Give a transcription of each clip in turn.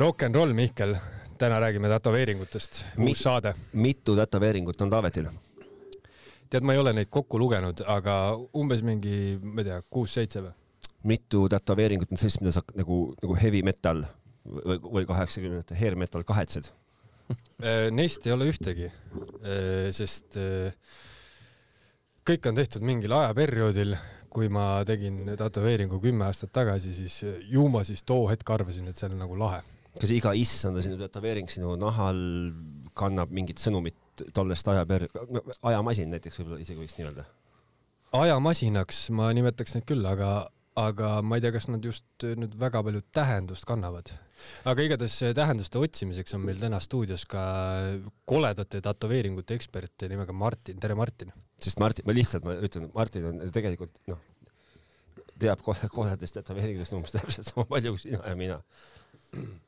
Rock n roll, Mihkel. täna räägime tätoveeringutest. uus saade. mitu tätoveeringut on Taavetil? tead, ma ei ole neid kokku lugenud, aga umbes mingi, ma ei tea, kuus-seitse või? mitu tätoveeringut on sellist, mida sa nagu, nagu heavy metal või, või kaheksakümnendate hair metal kahetsed Neist ei ole ühtegi, äh, sest äh, kõik on tehtud mingil ajaperioodil. kui ma tegin tätoveeringu kümme aastat tagasi, siis ju ma siis too hetk arvasin, et see on nagu lahe kas iga issanda sinu tätoveering sinu nahal kannab mingit sõnumit tollest ajaper-, ajamasin näiteks võib-olla isegi võiks nii öelda? ajamasinaks ma nimetaks neid küll, aga, aga ma ei tea, kas nad just nüüd väga palju tähendust kannavad. Aga igatahes tähenduste otsimiseks on meil täna stuudios ka koledate tätoveeringute ekspert nimega Martin, tere Martin! sest Martin, ma lihtsalt, ma ütlen, Martin on tegelikult noh, teab koledatest tätoveeringutest umbes täpselt sama palju kui sina ja mina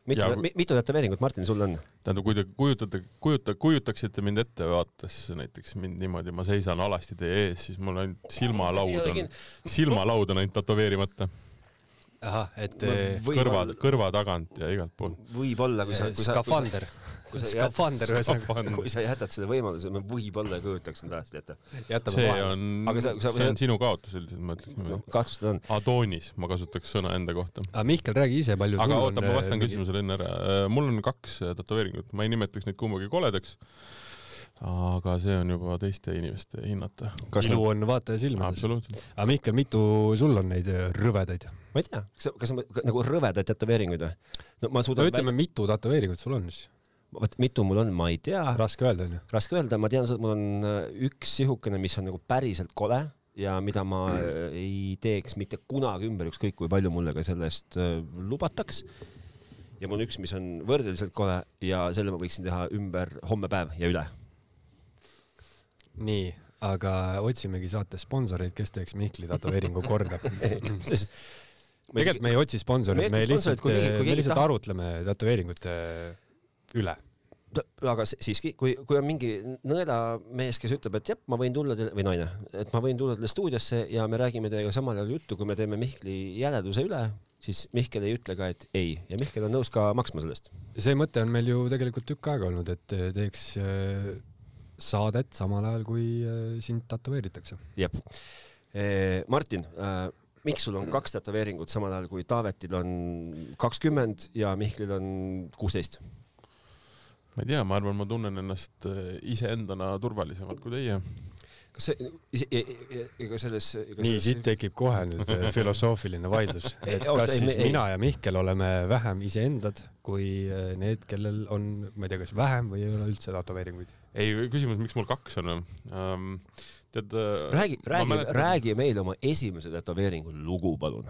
mitu, mitu tätoveeringut, Martin, sul on? tähendab, kui te kujutate, kujuta, kujutaksite mind ette, vaates näiteks mind niimoodi, ma seisan alasti teie ees, siis mul ainult silmalaud on, silmalaud on ainult tätoveerimata ahah, et kõrva, kõrva tagant ja igalt poolt. võib-olla, kui sa, kui sa skafander skafander ühesõnaga. kui sa jätad selle võimaluse, ma võib-olla ei kujutaks seda hästi ette. see on, see on sinu kaotus üldiselt, ma ütleks niimoodi no,. kahtlustada on. Adoonis, ma kasutaks sõna enda kohta. aga Mihkel, räägi ise, palju aga oota, ma vastan küsimusele enne ära. Mul on kaks tätoveeringut, ma ei nimetaks neid kumbagi koledaks aga see on juba teiste inimeste hinnata. ilu nad... on vaataja silmades. aga Mihkel, mitu sul on neid äh, rõvedaid? ma ei tea, kas, kas on nagu rõvedaid tätoveeringuid või? no ma suudan no ütleme väl..., mitu tätoveeringut sul on siis? vot mitu mul on, ma ei tea. raske öelda onju. raske öelda, ma tean, mul on äh, üks sihukene, mis on nagu päriselt kole ja mida ma mm. ei teeks mitte kunagi ümber, ükskõik kui palju mulle ka sellest äh, lubataks. ja mul on üks, mis on võrdeliselt kole ja selle ma võiksin teha ümber homme päev ja üle. Nii, aga otsimegi saates sponsoreid, kes teeks Mihkli tätoveeringu korda. Tegelikult me ei otsi sponsoreid, me lihtsalt, me lihtsalt arutleme tätoveeringute üle. Aga siiski, kui, kui on mingi nõelamees, kes ütleb, et jah, ma võin tulla teile, või naine, et ma võin tulla teile stuudiosse ja me räägime teiega samal ajal juttu, kui me teeme Mihkli jäleduse üle, siis Mihkel ei ütle ka, et ei. Ja Mihkel on nõus ka maksma sellest. see mõte on meil ju tegelikult tükk aega olnud, et teeks saadet samal ajal, kui äh, sind tätoveeritakse. jep. Martin, äh, miks sul on kaks tätoveeringut samal ajal, kui Taavetil on kakskümmend ja Mihklil on kuusteist? ma ei tea, ma arvan, ma tunnen ennast äh, iseendana turvalisemalt kui teie. Kas see, ega selles ega nii, siit tekib kohe nüüd äh, filosoofiline vaidlus, et kas siis ei, mina ja Mihkel oleme vähem iseendad kui äh, need, kellel on, ma ei tea, kas vähem või ei ole üldse tätoveeringuid? ei, küsimus, miks mul kaks on um,? tead räägi, räägi, mäletan... räägi meile oma esimese tätoveeringu lugu, palun.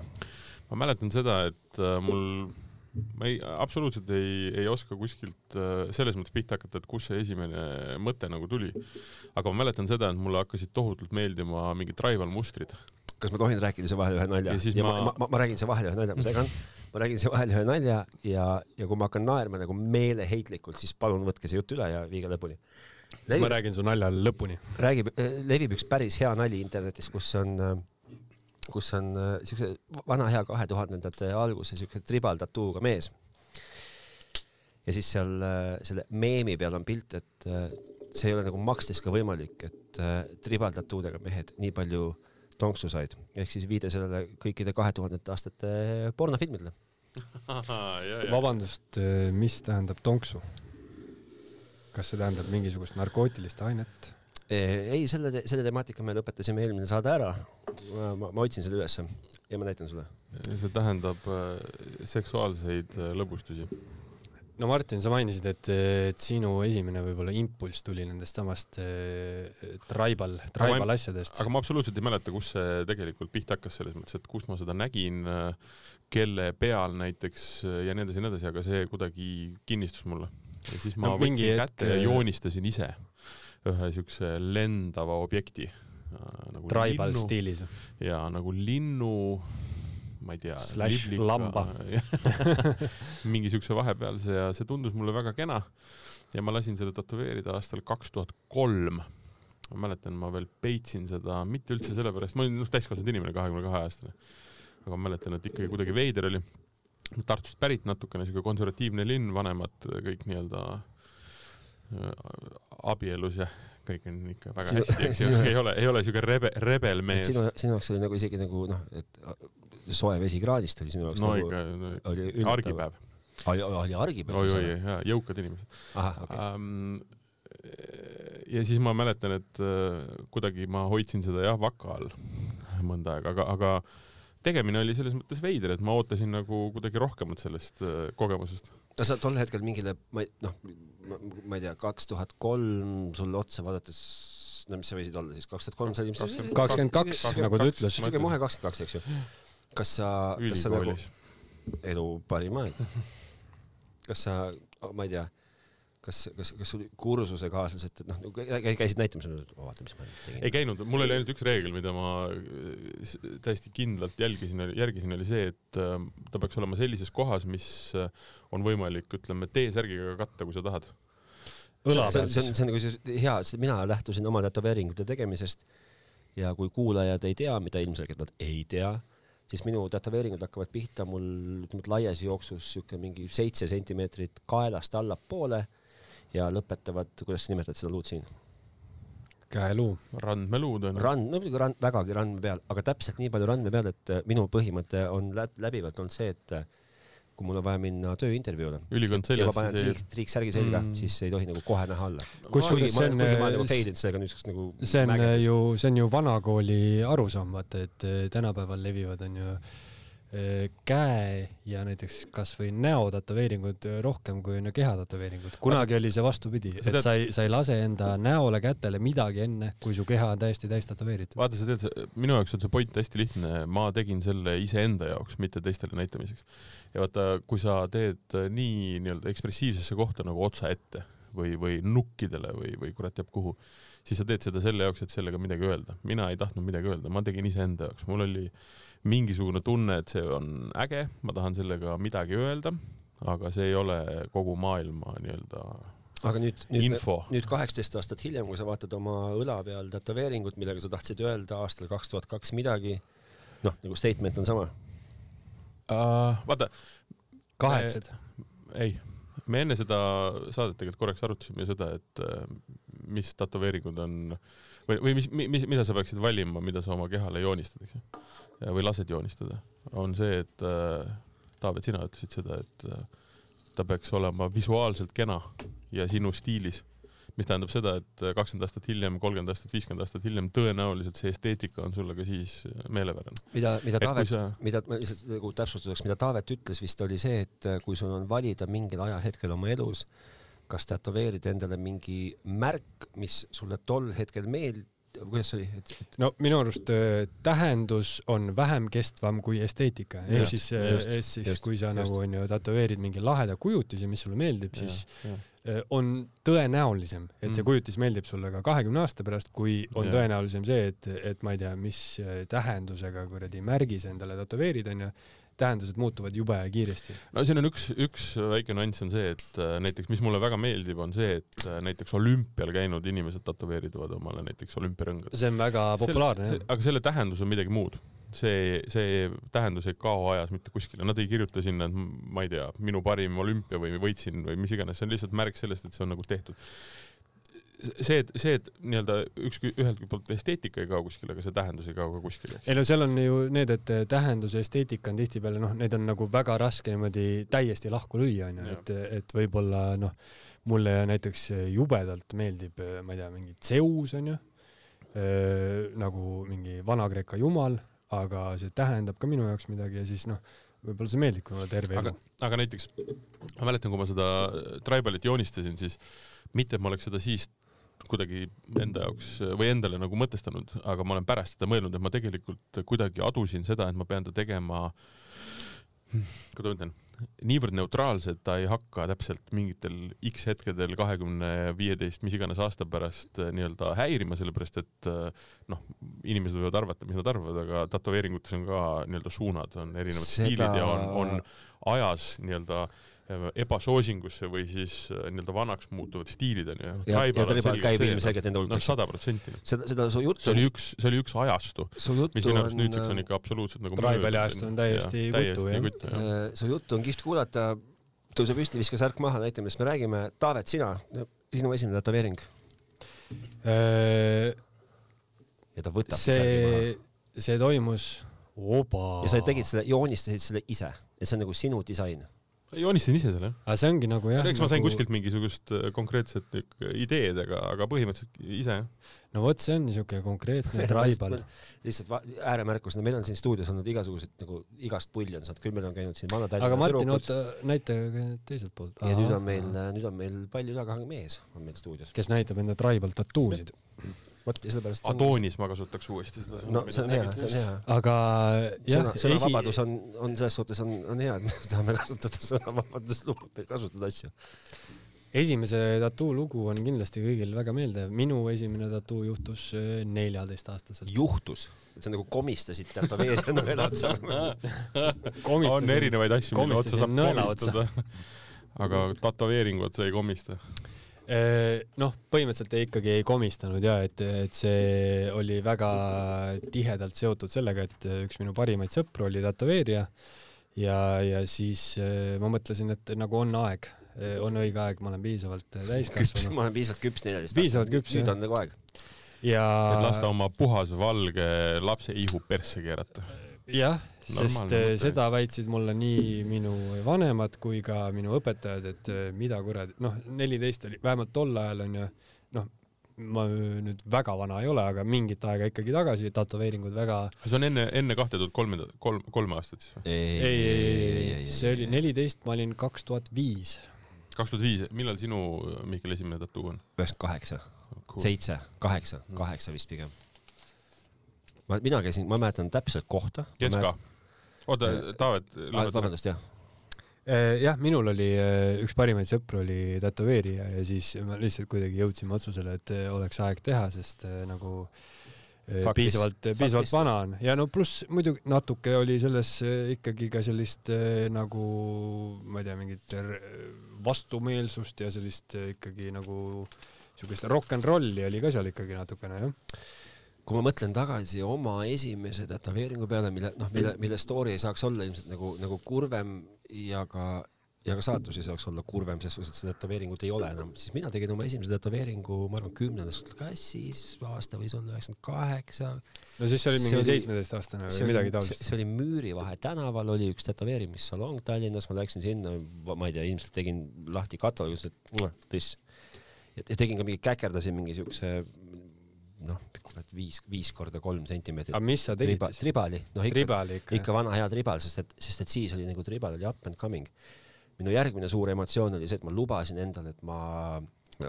ma mäletan seda, et mul ma ei, absoluutselt ei, ei oska kuskilt äh, selles mõttes pihta hakata, et kust see esimene mõte nagu tuli. aga ma mäletan seda, et mulle hakkasid tohutult meeldima mingid tribal mustrid. kas ma tohin rääkida siia vahele ühe nalja? ja ma, ma, ma, ma räägin siia vahele ühe nalja, ma segan. ma räägin siia vahele ühe nalja ja, ja kui ma hakkan naerma nagu meeleheitlikult, siis palun võtke see jutt üle ja viige lõpuni. siis ma räägin su nalja lõpuni. räägib, levib üks päris hea nali internetis, kus on äh, kus on äh, siukse vana hea kahe tuhandendate alguse siukse tribal tattooga mees. ja siis seal äh, selle meemi peal on pilt, et äh, see ei ole nagu makstes ka võimalik, et tribal tattoodega mehed nii palju tonksu said, ehk siis viide sellele kõikide kahe tuhandete aastate pornofilmidele. vabandust, mis tähendab tonksu? kas see tähendab mingisugust narkootilist ainet? ei, selle, selle temaatika me lõpetasime eelmine saade ära. Ma, ma, ma otsin selle ülesse ja ma näitan sulle. see tähendab äh, seksuaalseid äh, lõbustusi. no Martin, sa mainisid, et, et sinu esimene võib-olla impulss tuli nendest samast äh, traibal, traibal aga asjadest. aga ma absoluutselt ei mäleta, kus see tegelikult pihta hakkas, selles mõttes, et kust ma seda nägin, kelle peal näiteks ja nii edasi ja nii edasi, aga see kuidagi kinnistus mulle. ja siis ma no, võtsin kätte et... ja joonistasin ise ühe siukse lendava objekti nagu. Tribal linnu, stiilis. ja nagu linnu, ma ei tea. Slash lamba mingi siukse vahepealse ja see tundus mulle väga kena. ja ma lasin selle tätoveerida aastal kaks tuhat kolm. ma mäletan, ma veel peitsin seda mitte üldse sellepärast, ma olin noh täiskasvanud inimene, kahekümne kahe aastane. aga ma mäletan, et ikkagi kuidagi veider oli. Tartust pärit natukene siuke konservatiivne linn, vanemad kõik nii-öelda äh, abielus ja kõik on ikka väga sinu, hästi, eks ju, ei ole, ei ole siuke rebe, rebelmees. sinu, sinu jaoks oli nagu isegi nagu noh, et soe vesi kraanist oli sinu jaoks no, nagu ikka, no, oli üllatav. argipäev. oli argipäev? oi, oi, jaa, jõukad inimesed. Okay. Um, ja siis ma mäletan, et uh, kuidagi ma hoidsin seda jah vaka all mõnda aega, aga, aga tegemine oli selles mõttes veider, et ma ootasin nagu kuidagi rohkemat sellest uh, kogemusest. no sa tol hetkel mingile, ma ei, noh, ma ei tea, kaks tuhat kolm sulle otsa vaadates, no mis sa võisid olla siis, kaks tuhat kolm sa ilmselt kakskümmend kaks, nagu ta ütles. siuke mohe kakskümmend kaks, eks ju. kas sa, kas sa nagu elu parim aeg? kas sa, ma ei tea kas, kas, kas sul kursusekaaslased, et noh, nagu käisid näitamas, vaata, mis ma tegin? ei käinud, mul oli ainult üks reegel, mida ma äh, täiesti kindlalt jälgisin, järgisin, oli see, et äh, ta peaks olema sellises kohas, mis äh, on võimalik, ütleme, T-särgiga katta, kui sa tahad. õla peal siis? see on, see on nagu hea, sest mina lähtusin oma tätoveeringute tegemisest ja kui kuulajad ei tea, mida ilmselgelt nad ei tea, siis minu tätoveeringud hakkavad pihta mul ütleme laias jooksus siuke mingi seitse sentimeetrit kaelast allapoole ja lõpetavad, kuidas sa nimetad seda luud siin? käeluu. randmeluud on. rand, no muidugi rand, vägagi randme peal, aga täpselt nii palju randme peal, et äh, minu põhimõte on läbivalt olnud see, et äh, kui mul on vaja minna tööintervjuule. ülikond seljas. ja ma panen triiks, triiksärgi selga mm., siis ei tohi nagu kohe näha alla. kusjuures see on. Nagu sellega nüüdseks nagu. see on ju, see on ju vanakooli arusaam, vaata, et äh, tänapäeval levivad, on ju Äh, käe ja näiteks kasvõi näo tätoveeringud rohkem kui on ju keha tätoveeringud. kunagi oli see vastupidi, et sa ei, sa ei lase enda näole, kätele midagi enne, kui su keha on täiesti täis tätoveeritud. vaata, sa tead, minu jaoks on see point hästi lihtne, ma tegin selle iseenda jaoks, mitte teistele näitamiseks. ja vaata, kui sa teed nii nii-öelda ekspressiivsesse kohta nagu otsa ette või, või nukkidele või, või kurat teab kuhu, siis sa teed seda selle jaoks, et sellega midagi öelda. mina ei tahtnud midagi öelda, ma tegin iseenda jaoks, mul oli mingisugune tunne, et see on äge, ma tahan sellega midagi öelda, aga see ei ole kogu maailma nii-öelda aga nüüd, nüüd, nüüd kaheksateist aastat hiljem, kui sa vaatad oma õla peal tätoveeringut, millega sa tahtsid öelda aastal kaks tuhat kaks midagi, noh, nagu statement on sama uh,. vaata. kahetsed? ei, me enne seda saadet tegelikult korraks arutasime seda, et äh, mis tätoveeringud on või, või mis, mis, mida sa peaksid valima, mida sa oma kehale joonistad, eks ju või lased joonistada, on see, et äh, Taavet, sina ütlesid seda, et äh, ta peaks olema visuaalselt kena ja sinu stiilis, mis tähendab seda, et kakskümmend aastat hiljem, kolmkümmend aastat, viiskümmend aastat hiljem tõenäoliselt see esteetika on sulle ka siis äh, meelepärane. mida, mida Taavet, sa... mida ma lihtsalt nagu täpsustuseks, mida Taavet ütles vist oli see, et äh, kui sul on valida mingil ajahetkel oma elus, kas tätoveerida endale mingi märk, mis sulle tol hetkel meeldib, kuidas see oli et, no minu arust äh, tähendus on vähem kestvam kui esteetika, ehk siis, äh, ehk siis just, kui sa just. nagu onju tätoveerid mingi laheda kujutise, mis sulle meeldib, siis ja. Äh, on tõenäolisem, et see mm. kujutis meeldib sulle ka kahekümne aasta pärast, kui on ja. tõenäolisem see, et, et ma ei tea, mis tähendusega kuradi märgis endale tätoveerid onju tähendused muutuvad jube kiiresti. no siin on üks, üks väike nüanss on see, et äh, näiteks, mis mulle väga meeldib, on see, et äh, näiteks olümpial käinud inimesed tätoveerivad omale näiteks olümpiarõngad. see on väga populaarne jah. aga selle tähendus on midagi muud. see, see tähendus ei kao ajas mitte kuskile, nad ei kirjuta sinna, et ma ei tea, minu parim olümpia või võitsin või mis iganes, see on lihtsalt märk sellest, et see on nagu tehtud see, see, et nii-öelda üks, ühelt poolt esteetika ei kao kuskile, aga see tähendus ei kao ka kuskile. ei no seal on ju need, et tähendus ja esteetika on tihtipeale noh, neid on nagu väga raske niimoodi täiesti lahku lüüa onju, et, et võib-olla noh, mulle näiteks jubedalt meeldib, ma ei tea, mingi Zeus onju, nagu mingi Vana-Kreeka jumal, aga see tähendab ka minu jaoks midagi ja siis noh, võib-olla see meeldib, kui ma terve elu. aga näiteks ma mäletan, kui ma seda Tribalit joonistasin, siis mitte, et ma oleks seda siis kuidagi enda jaoks või endale nagu mõtestanud, aga ma olen pärast seda mõelnud, et ma tegelikult kuidagi adusin seda, et ma pean ta tegema, kuidas ma ütlen, niivõrd neutraalsed, ta ei hakka täpselt mingitel X hetkedel kahekümne, viieteist, mis iganes aasta pärast äh, nii-öelda häirima, sellepärast et äh, noh, inimesed võivad arvata, mis nad arvavad, aga tätoveeringutes on ka nii-öelda suunad, on erinevad Seda... stiilid ja on, on ajas nii-öelda äh, ebasoosingusse või siis äh, nii-öelda vanaks muutuvad stiilid onju. ja, ja tribal käib ilmselgelt nende hulka. noh, sada protsenti. seda, seda su juttu. see oli üks, see oli üks ajastu, mis minu arust nüüdseks on ikka absoluutselt nagu. tribali ajastu on täiesti kutu jah. Äh, su juttu on kihvt kuulata. tõuse püsti, viska särk maha, näita, millest me räägime. Taavet, sina, sinu esimene tätoveering äh,? ja ta võtab see, see toimus oba. ja sa tegid selle, joonistasid selle ise ja see on nagu sinu disain joonistasin ise selle. aga see ongi nagu jah. eks ma sain nagu... kuskilt mingisugust äh, konkreetset ideed, aga, aga põhimõtteliselt ise jah. no vot, see on niisugune konkreetne traibal. lihtsalt ääremärkus, no meil on siin stuudios olnud igasugused nagu igast pulli on saanud, küll meil on käinud siin vana Tallinna aga Martin, oota, näita teiselt poolt. ja nüüd on meil, nüüd on meil palju ülekahang mees on meil stuudios. kes näitab enda traibal tattoosid vot ja sellepärast Adoonis ma kasutaks uuesti seda sõna. no see on hea, see on hea. aga jah. sõnavabadus esi... on, on selles suhtes on, on hea, et me saame kasutada sõnavabadust, lubab meil kasutada asju. esimese tattoo lugu on kindlasti kõigil väga meeldiv. minu esimene tattoo juhtus äh, neljateistaastaselt. juhtus? see on nagu komistasid tätoveerija nõela otsa on erinevaid asju, mille otsa saab komistada aga tätoveeringut sa ei komista noh, põhimõtteliselt ikkagi ei komistanud ja et, et see oli väga tihedalt seotud sellega, et üks minu parimaid sõpru oli tätoveerija ja, ja siis äh, ma mõtlesin, et nagu on aeg, äh, on õige aeg, ma olen piisavalt täiskasvanu. ma olen piisavalt küps neljateist piisavalt küps, jah. nüüd on nagu aeg. ja. et lasta oma puhas valge lapse ihu persse keerata. Jah sest Normaalne, seda väitsid mulle nii minu vanemad kui ka minu õpetajad, et eh, mida kuradi, noh, neliteist oli, vähemalt tol ajal onju, noh, ma nüüd väga vana ei ole, aga mingit aega ikkagi tagasi, tätoveeringud väga. see on enne, enne kahte tuhat kolme, kolm, kolme aastat siis või? ei, ei, ei, ei, see oli neliteist, ma olin kaks tuhat viis. kaks tuhat viis, millal sinu, Mihkel, esimene tattoo on? üheksakümmend kaheksa, seitse, kaheksa, kaheksa vist pigem. Ma, mina käisin, ma mäletan täpselt kohta. kes ka? oota, Taavet. vabandust, jah äh, jah, minul oli äh, üks parimaid sõpru oli tätoveerija ja siis me lihtsalt kuidagi jõudsime otsusele, et äh, oleks aeg teha, sest nagu Faktis, piisavalt, piisavalt vana on ja no pluss muidugi natuke oli selles ikkagi ka sellist nagu ma ei tea, mingit vastumeelsust ja sellist ikkagi nagu siukest rock n rolli oli ka seal ikkagi natukene jah kui ma mõtlen tagasi oma esimese tätoveeringu peale, mille noh, mille, mille story ei saaks olla ilmselt nagu, nagu kurvem ja ka, ja ka saatus ei saaks olla kurvem, et seda tätoveeringut ei ole enam, siis mina tegin oma esimese tätoveeringu, ma arvan, kümnendas klassis, aasta võis olla üheksakümmend kaheksa. no siis see oli mingi seitsmeteistaastane või midagi taolist? see oli Müürivahe tänaval oli üks tätoveerimissalong Tallinnas, ma läksin sinna, ma ei tea, ilmselt tegin lahti kataloogi, ütlesin, et pliss. ja tegin ka mingi käkerdasin mingi siukse noh, kurat viis, viis korda kolm sentimeetrit. aga mis sa tegid Triba, siis? tribali, noh ikka, tribali ikka, ikka vana hea tribal, sest et, sest et siis oli nagu tribal oli up and coming. minu järgmine suur emotsioon oli see, et ma lubasin endale, et ma,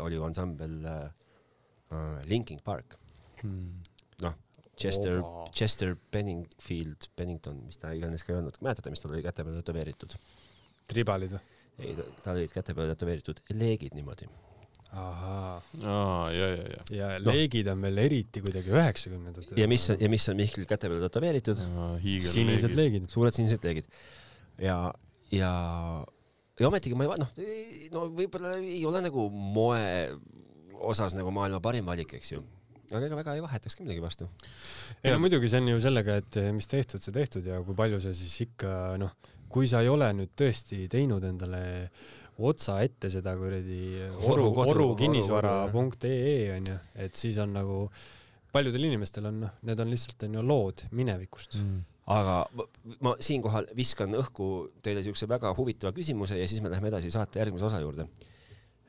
oli ju ansambel uh, Linking Park hmm.. noh, Chester, Chester Benningfield, Bennington, mis ta iganes ka ei olnud, mäletate, mis tal oli käte peal tätoveeritud? tribalid või? ei, tal olid käte peal tätoveeritud leegid niimoodi. Aa, ja, ja, ja. ja no. leegid on veel eriti kuidagi üheksakümnendatel. ja mis on, ja mis on Mihkli käte peal tätoveeritud? sinised leegid. suured sinised leegid. ja, ja, ja ometigi ma ei, noh, no võib-olla ei ole nagu moe osas nagu maailma parim valik, eks ju aga ega väga ei vahetaks ka midagi vastu. ei no muidugi see on ju sellega, et mis tehtud, see tehtud ja kui palju sa siis ikka noh, kui sa ei ole nüüd tõesti teinud endale otsa ette seda kuradi oru, oru kinnisvara.ee onju, et siis on nagu paljudel inimestel on noh, need on lihtsalt onju lood minevikust mm. aga ma, ma siinkohal viskan õhku teile siukse väga huvitava küsimuse ja siis me läheme edasi saate järgmise osa juurde.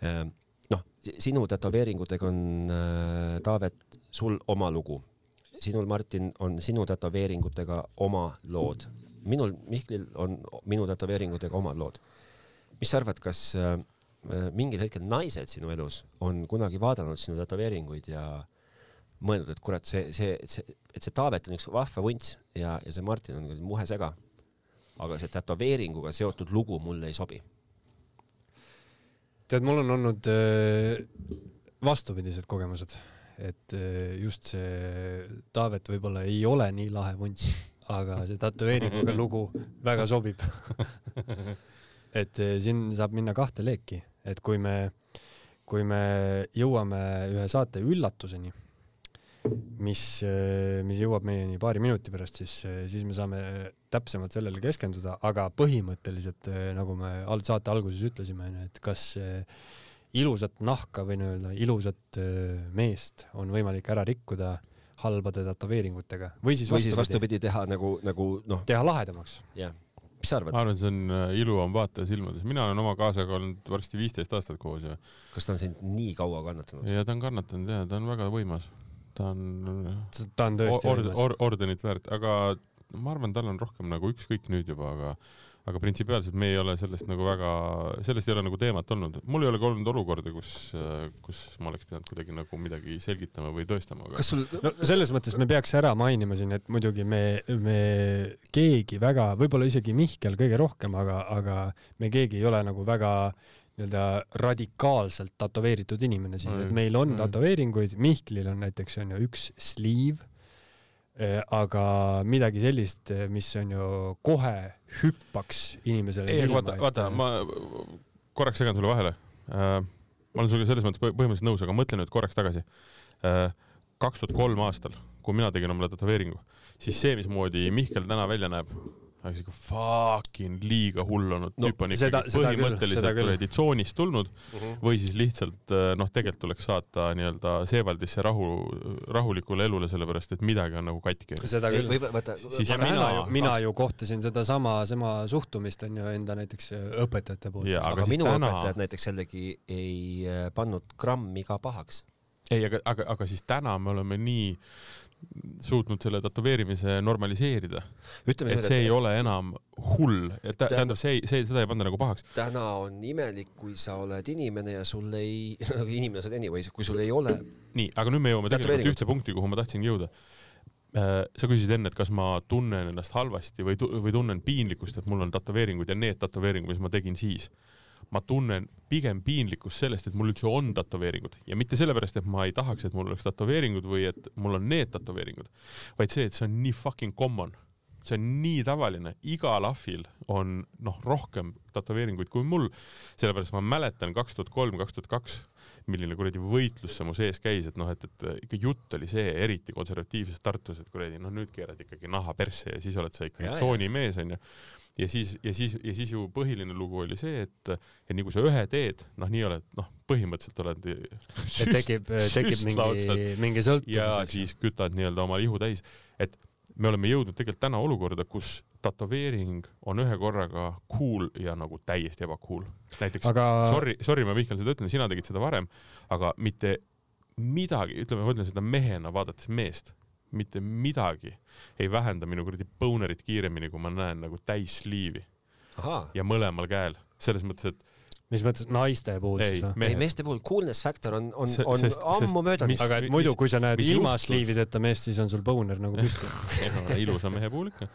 Ehm, noh, sinu tätoveeringutega on äh, Taavet, sul oma lugu. sinul, Martin, on sinu tätoveeringutega oma lood. minul, Mihklil on minu tätoveeringutega omad lood mis sa arvad, kas äh, mingil hetkel naised sinu elus on kunagi vaadanud sinu tätoveeringuid ja mõelnud, et kurat, see, see, see, et see Taavet on üks vahva vunts ja, ja see Martin on muhe sega? aga see tätoveeringuga seotud lugu mulle ei sobi. tead, mul on olnud äh, vastupidised kogemused, et äh, just see Taavet võib-olla ei ole nii lahe vunts, aga see tätoveeringuga lugu väga sobib et äh, siin saab minna kahte leeki, et kui me, kui me jõuame ühe saate üllatuseni mis, mis jõuab meieni paari minuti pärast, siis, siis me saame täpsemalt sellele keskenduda, aga põhimõtteliselt nagu me saate alguses ütlesime, et kas ilusat nahka või nii-öelda ilusat meest on võimalik ära rikkuda halbade tätoveeringutega või siis vastupidi, vastupidi teha nagu, nagu noh. teha lahedamaks. jah mis sa arvad? ma arvan, see on äh, ilu on vaataja silmades. mina olen oma kaasaga olnud varsti viisteist aastat koos ja. kas ta on sind nii kaua kannatanud? ja ta on kannatanud ja ta on väga võimas ta on, ta on tõesti or, or, ordenit väärt, aga ma arvan, tal on rohkem nagu ükskõik nüüd juba, aga aga printsipiaalselt me ei ole sellest nagu väga, sellest ei ole nagu teemat olnud. mul ei ole ka olnud olukorda, kus, kus ma oleks pidanud kuidagi nagu midagi selgitama või tõestama. kas sul, no selles mõttes me peaks ära mainima siin, et muidugi me, me keegi väga, võib-olla isegi Mihkel kõige rohkem, aga, aga me keegi ei ole nagu väga nii-öelda radikaalselt tätoveeritud inimene siin, et meil on tätoveeringuid, Mihklil on näiteks on ju üks sliiv, eh, aga midagi sellist, eh, mis on ju kohe hüppaks inimesele ei, vaata, vaata, ma korraks segan sulle vahele äh,. ma olen sinuga selles mõttes põhimõtteliselt nõus, aga mõtle nüüd korraks tagasi äh,. kaks tuhat kolm aastal, kui mina tegin omale tätoveeringu, siis see, mismoodi Mihkel täna välja näeb, aga siuke fucking liiga hull olnud no, tüüp on ikkagi põhimõtteliselt kuradi tsoonist tulnud uh mhm. -huh. või siis lihtsalt äh, noh, tegelikult tuleks saata nii-öelda Seevaldisse rahu, rahulikule elule, sellepärast et midagi on nagu katki. seda küll. siis ja mina ju, mina ju kohtasin sedasama, sama suhtumist on ju enda näiteks äh, õpetajate poolt. aga, aga minu täna... õpetajad näiteks jällegi ei äh, pannud grammi ka pahaks. ei, aga, aga, aga siis täna me oleme nii suutnud selle tätoveerimise normaliseerida. et see ei ole enam hull, et tähendab, see, see, seda ei panda nagu pahaks. täna on imelik, kui sa oled inimene ja sul ei, nagu inimene sa oled anyways, kui sul ei ole. nii, aga nüüd me jõuame tegelikult ühte punkti, kuhu ma tahtsingi jõuda. Äh, sa küsisid enne, et kas ma tunnen ennast halvasti või, või tunnen piinlikkust, et mul on tätoveeringud ja need tätoveeringud, mis ma tegin siis ma tunnen pigem piinlikkust sellest, et mul üldse on tätoveeringud. Ja mitte sellepärast, et ma ei tahaks, et mul oleks tätoveeringud või et mul on need tätoveeringud, vaid see, et see on nii fucking common. See on nii tavaline, igal ahvil on noh, rohkem tätoveeringuid kui mul, sellepärast ma mäletan kaks tuhat kolm, kaks tuhat kaks, milline kuradi võitlus see mu sees käis, et noh, et, et ikka jutt oli see, eriti konservatiivses Tartus, et kuradi noh, nüüd keerad ikkagi naha persse ja siis oled sa ikkagi tsoonimees onju ja siis, ja siis, ja siis ju põhiline lugu oli see, et, et nii kui sa ühe teed, noh, nii oled, noh, põhimõtteliselt oled süst, tekib, tekib mingi, mingi sõltuvus. ja siis kütad nii-öelda oma ihu täis, et me oleme jõudnud tegelikult täna olukorda, kus tätoveering on ühe korraga cool ja nagu täiesti ebacool. näiteks aga... sorry, sorry, ma vihkan seda ütlen, sina tegid seda varem, aga mitte midagi, ütleme, ma ütlen seda mehena vaadates meest mitte midagi ei vähenda minu kuradi bonerit kiiremini, kui ma näen nagu täissliivi. ja mõlemal käel, selles mõttes, et mis mõttes naiste puhul ei, siis või? ei, meeste puhul coolness factor on, on, on sest, ammu möödas. aga et muidu, kui sa näed ilma sliivideta meest, siis on sul boner nagu püsti ilusa mehe puhul ikka.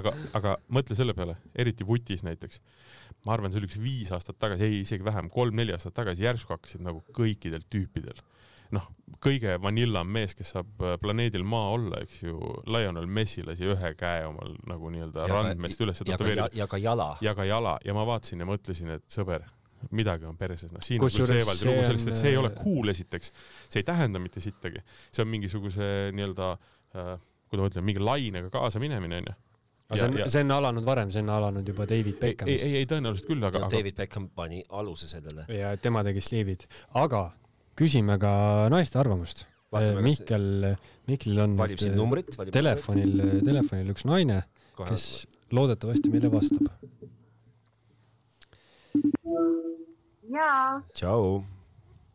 aga, aga mõtle selle peale, eriti vutis näiteks. ma arvan, see oli üks viis aastat tagasi, ei isegi vähem, kolm-neli aastat tagasi järsku hakkasid nagu kõikidel tüüpidel noh, kõige vanillam mees, kes saab äh, planeedil Maa olla, eks ju, Lionel Messi lasi ühe käe omal nagu nii-öelda randmeest üles tätoveerida. ja ka jala. ja ka jala ja ma vaatasin ja mõtlesin, et sõber, midagi on perses, noh siin on küll Seevaldi lugu sellest, et see ei ole äh, cool esiteks, see ei tähenda mitte sittagi, see on mingisuguse nii-öelda äh,, kuidas ma ütlen, mingi lainega kaasa minemine onju aga see on, see on alanud varem, see on alanud juba David Beckhamist. ei, ei, ei tõenäoliselt küll, aga, aga. David Beckham pani aluse sellele. ja tema tegi sliivid, aga küsime ka naiste arvamust. Mihkel, Mihklil on numbrit, telefonil, telefonil üks naine, kes loodetavasti meile vastab. jaa. tšau.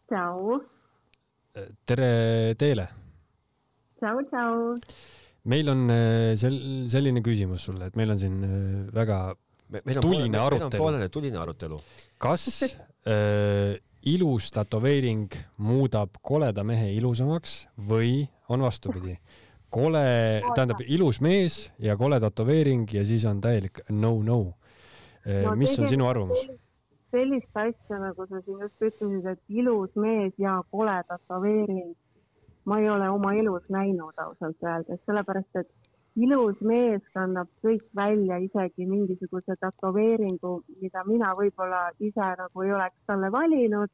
tšau. tere teile. tšau, tšau. meil on äh, sel-, selline küsimus sulle, et meil on siin äh, väga me, meil on tuline poolele, arutelu. poolele tuline arutelu. kas äh, ilus tätoveering muudab koleda mehe ilusamaks või on vastupidi. kole, tähendab ilus mees ja kole tätoveering ja siis on täielik no-no no,. mis on sinu arvamus? sellist asja, nagu sa siin just ütlesid, et ilus mees ja kole tätoveering, ma ei ole oma elus näinud ausalt öeldes, sellepärast et ilus mees kannab kõik välja, isegi mingisuguse tätoveeringu, mida mina võib-olla ise nagu ei oleks talle valinud,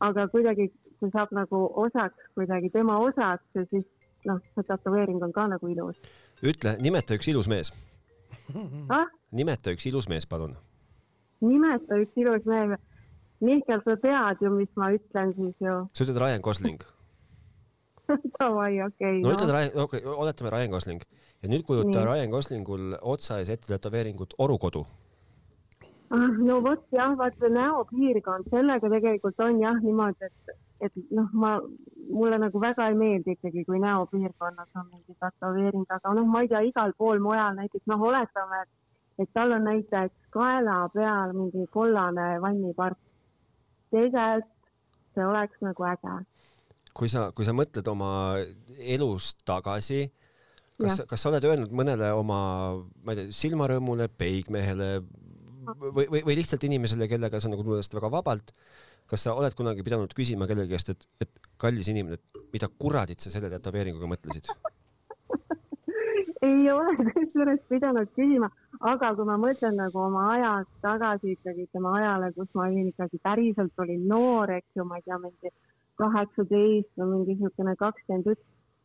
aga kuidagi see saab nagu osaks, kuidagi tema osaks ja siis noh, see tätoveering on ka nagu ilus. ütle, nimeta üks ilus mees ah?. nimeta üks ilus mees, palun. nimeta üks ilus mees. Mihkel, sa tead ju, mis ma ütlen siis ju. sa ütled Ryan Gosling Davai, okei. no ütled Ryan, okei okay,, oletame Ryan Gosling ja nüüd kujuta Ryan Goslingul otsa ees ette tätoveeringut Orukodu ah, no vot jah, vaata näopiirkond, sellega tegelikult on jah niimoodi, et, et noh, ma, mulle nagu väga ei meeldi ikkagi, kui näopiirkonnas on mingi tätoveering, aga noh, ma ei tea, igal pool mujal näiteks noh, oletame, et, et tal on näiteks kaela peal mingi kollane vannipark. tegelikult see oleks nagu äge. Kui sa, kui sa mõtled oma elust tagasi, kas, kas sa oled öelnud mõnele oma, ma ei tea, silmarõõmule, peigmehele või, või, või lihtsalt inimesele, kellega sa nagu tunned väga vabalt, kas sa oled kunagi pidanud küsima kellegi käest, et, et kallis inimene, et mida kuradit sa selle tätoveeringuga mõtlesid? Ei ole kusjuures pidanud küsima, aga kui ma mõtlen nagu oma ajast tagasi ikkagi tema ajale, kus ma olin ikkagi päriselt olin noor, eks ju, ma ei tea, mingi kaheksateist või mingi niisugune kakskümmend üks,